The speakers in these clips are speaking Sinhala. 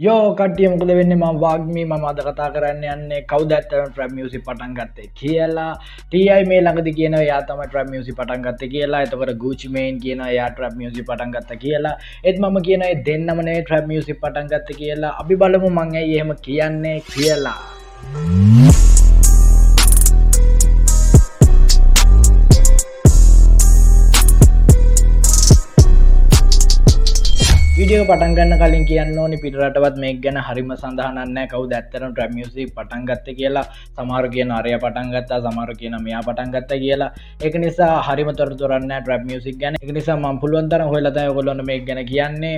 යෝ කටිය මොකද වෙන්න? ම වාගමී ම අද කතා කරන්න යන්නේ කවදත්තර ට්‍රම් මියසි පටන් ගත්තේ කියලා. ටයි මේ ළඟදි කියන යාතම ට්‍රම් මියසි පටන් ගත්ත කියලා. එතකට ගුචිමේන් කියන යා ට්‍රම් මියසි පටන් ගත්ත කියලා. එත් මම කියන දෙන්නමනේ ට්‍රම් මියසි පටන් ගත්ත කියලා. අපි බලමු මංගේ එහෙම කියන්නේ කියලා. විඩියෝ පටන්ගන්න කලින් කියන්න ඕනි පිටරටවත් මේ ගැන හරිම සඳහනන්න කවු ඇත්තරන ට්‍රමියසි පටන්ගත්ත කියලා? සමාර කියන අරය පටන්ගත්තා සමාර කියන මෙයා පටන්ගත්ත කියලා. එක නිසා හරිම තොරතුරන්න ට්‍රමියසික් ගැන. එක නිසා ම පුළුවන්තර හොලත ඔගොල්ලොන්න මේ ගැන කියන්නේ.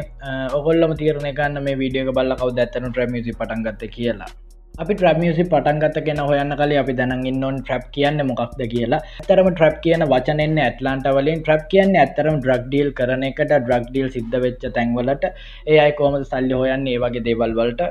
ඔගොල්ලම තීරණය කන්න මේ වීඩියෝ බල්ල කවු ඇත්තන ට්‍රමියසි පටන්ගත්ත කියලා. අපි ට්‍රමියසි පටන්ගත කියෙන හොයන්න කල අපි දැනගින් නොන් ට්‍රප් කියන්න මොකක්ද කියලා. ඇතරම ට්‍රප් කියන වචනෙන්න ඇටලාන්ට වලින්. ට්‍රප් කියන්න ඇතරම් ඩ්‍රක් ඩීල් කරන එකට ඩ්‍රක් ඩීල් සිද්ධ වෙච්ච තැන්වලට. ඒ අයි කෝම සල්ලි හොයන්න? ඒ වගේ දේවල්වලට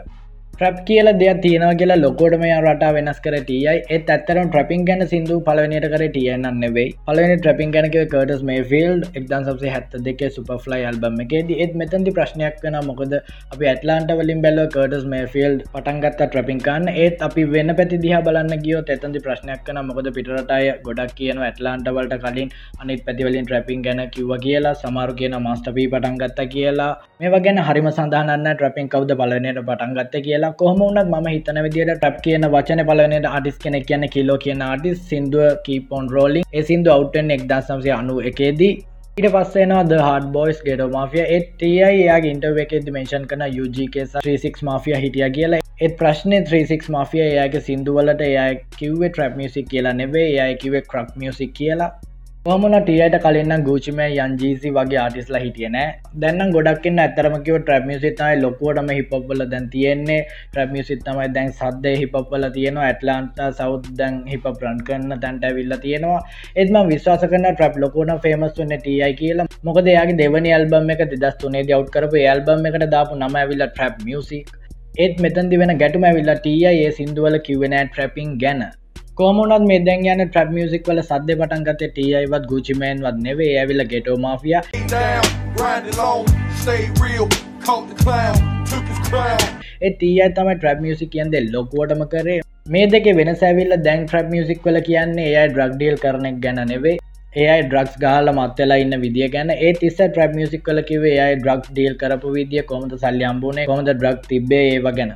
ට්‍රප් කියල දෙයක් තියෙනව කියලා ලොකෝටම රට වෙනස් කර ටයි ඒත් ඇත්තරම් ට්‍රපින් ගැන සිදු පලවනිට කර ටියන්න නෙවෙයි. පලවනි ට්‍රපින් ගැනක කටස් මේ ෆිල් එක්දන් සසේ හැත්ත දෙක සුපෆ්ලයි අල්බම එකේද. ඒත් මෙතැදි ප්‍රශ්නයක් වන මොකද අපි ඇටලාන්ට වලින් බැල්ල කටස් මේ ෆිල් පටන්ගත්ත ට්‍රපින්කාන්න ඒත් අපි වෙන පැති දිහ බලන්න ගියෝ එතන්දි ප්‍රශ්නයක් කන මොකද පිටරටය ගොඩක් කියන ඇටලාන්ටවලට කලින් අනිත් පැතිවලින් ට්‍රපින් ගැන කිව්ව කියලා සමාරු කියන මස්ටපී පටන්ගත්ත කියලා. මේ ගැන හරිම සඳහන්න ට්‍රපින් කවද බලනයට පටන්ගත්ත කියලා. කොහම උනත් ම හිතන විදිට ටප් කියන වචන පලනට අඩිස් කෙනෙ කියන කිලෝ කියන අඩිස් සිින්දුව කීපොන් රෝලින් ඒ සිින්දු අවට්ටෙන් එක්දසම්සේ අනු එකේදී ඉට පස්සේන ද හඩ බෝයිස් ගෙඩ මාෆිය එත්ටයි යාගේ ඉන්ටව එකෙද මේෂන් කන යුජකේස 36 මාෆිය හිටිය කියලා. එත් ප්‍රශ්නය 36 මාෆිය එයාගේ සිින්දුවලට එය කිව්වේ ට්‍රප් මියසික් කියලා නෙවේ එයයි කිවේ ක්‍රක් මියසික් කියලා. කොමන ටියට කලින්න්න ගූචිම යන්ජීසි වගේ ආටිස්ලා හිටියන දැන්න ගොඩක්න්න ඇතරමකිව ට්‍රමියසිතයි ලොකුවටම හිපපල දැන් තියෙන්නේ. ට්‍රමියසිත්තමයි දැන් සද්ද හිපපල තියෙනවා. ඇටලාන්තා සෞද් දැන් හිප ප්‍රන් කරන්න තැන්ට ඇවිල්ල තියෙනවා. එත්ම විශවාස කන ට්‍රප් ලොකුණ ෆේමස් වන්න ටයි කියලා. මොකද යාගේ දෙවනි අල්බම් එක දෙදස් තුනේ දවට් කරපු ඇල්බම් එකට දාපු නම ඇවිල්ල ට්‍රප් මියසික් ඒත් මෙතන්දි වෙන ගැටුම ඇවිල්ලා ටයි ඒ සිින්දුවල කිවෙන ට්‍රපින් ගැන. කෝමනත් මේ දැන් යන ට්‍රප් මියසික් වල සද්‍ය පටන් ගත ටයිවත් ගුචිමේන් වත් නෙවේ ඇවිල ගෙටෝ මාෆිය එතිය තම ට්‍රප් මියසික් කියන්ද ලොකුවටම කරේ. මේ දෙක වෙන සැවිල්ල දැන් ට්‍රප් මියසික් වල කියන්නේ එය ඩ්‍රක්්ඩියල් කරනෙක් ගැන නෙවේ ඒයි ඩ්‍රක්ස් ගාල මත්වෙලා ඉන්න විදිිය ගැන. ඒ තිස්ස ට්‍රප් මියසික් කල කිවේ ඒයි ඩ්‍රක් ඩීල් කරපු විදිිය කොමද සල්ලියම්බුණේ කොමද ඩ්‍රක් තිබේ ඒව ගැන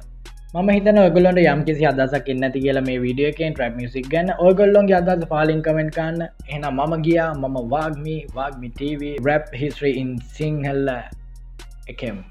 ම හිතන ඔගලොට යම් කිසි අදසක් එන්නති කියලා මේ වීඩියෝකෙන් ට්‍රප් මිසික් ගැන. ඔගොල්ලොන්ගේ අදස පාලින් කමෙන්ට් කන්න එන මම ගියා. මම වාගමි වාගමි TV රැප් හිස්ත්‍රී ඉන් සිංහල්ල එකම්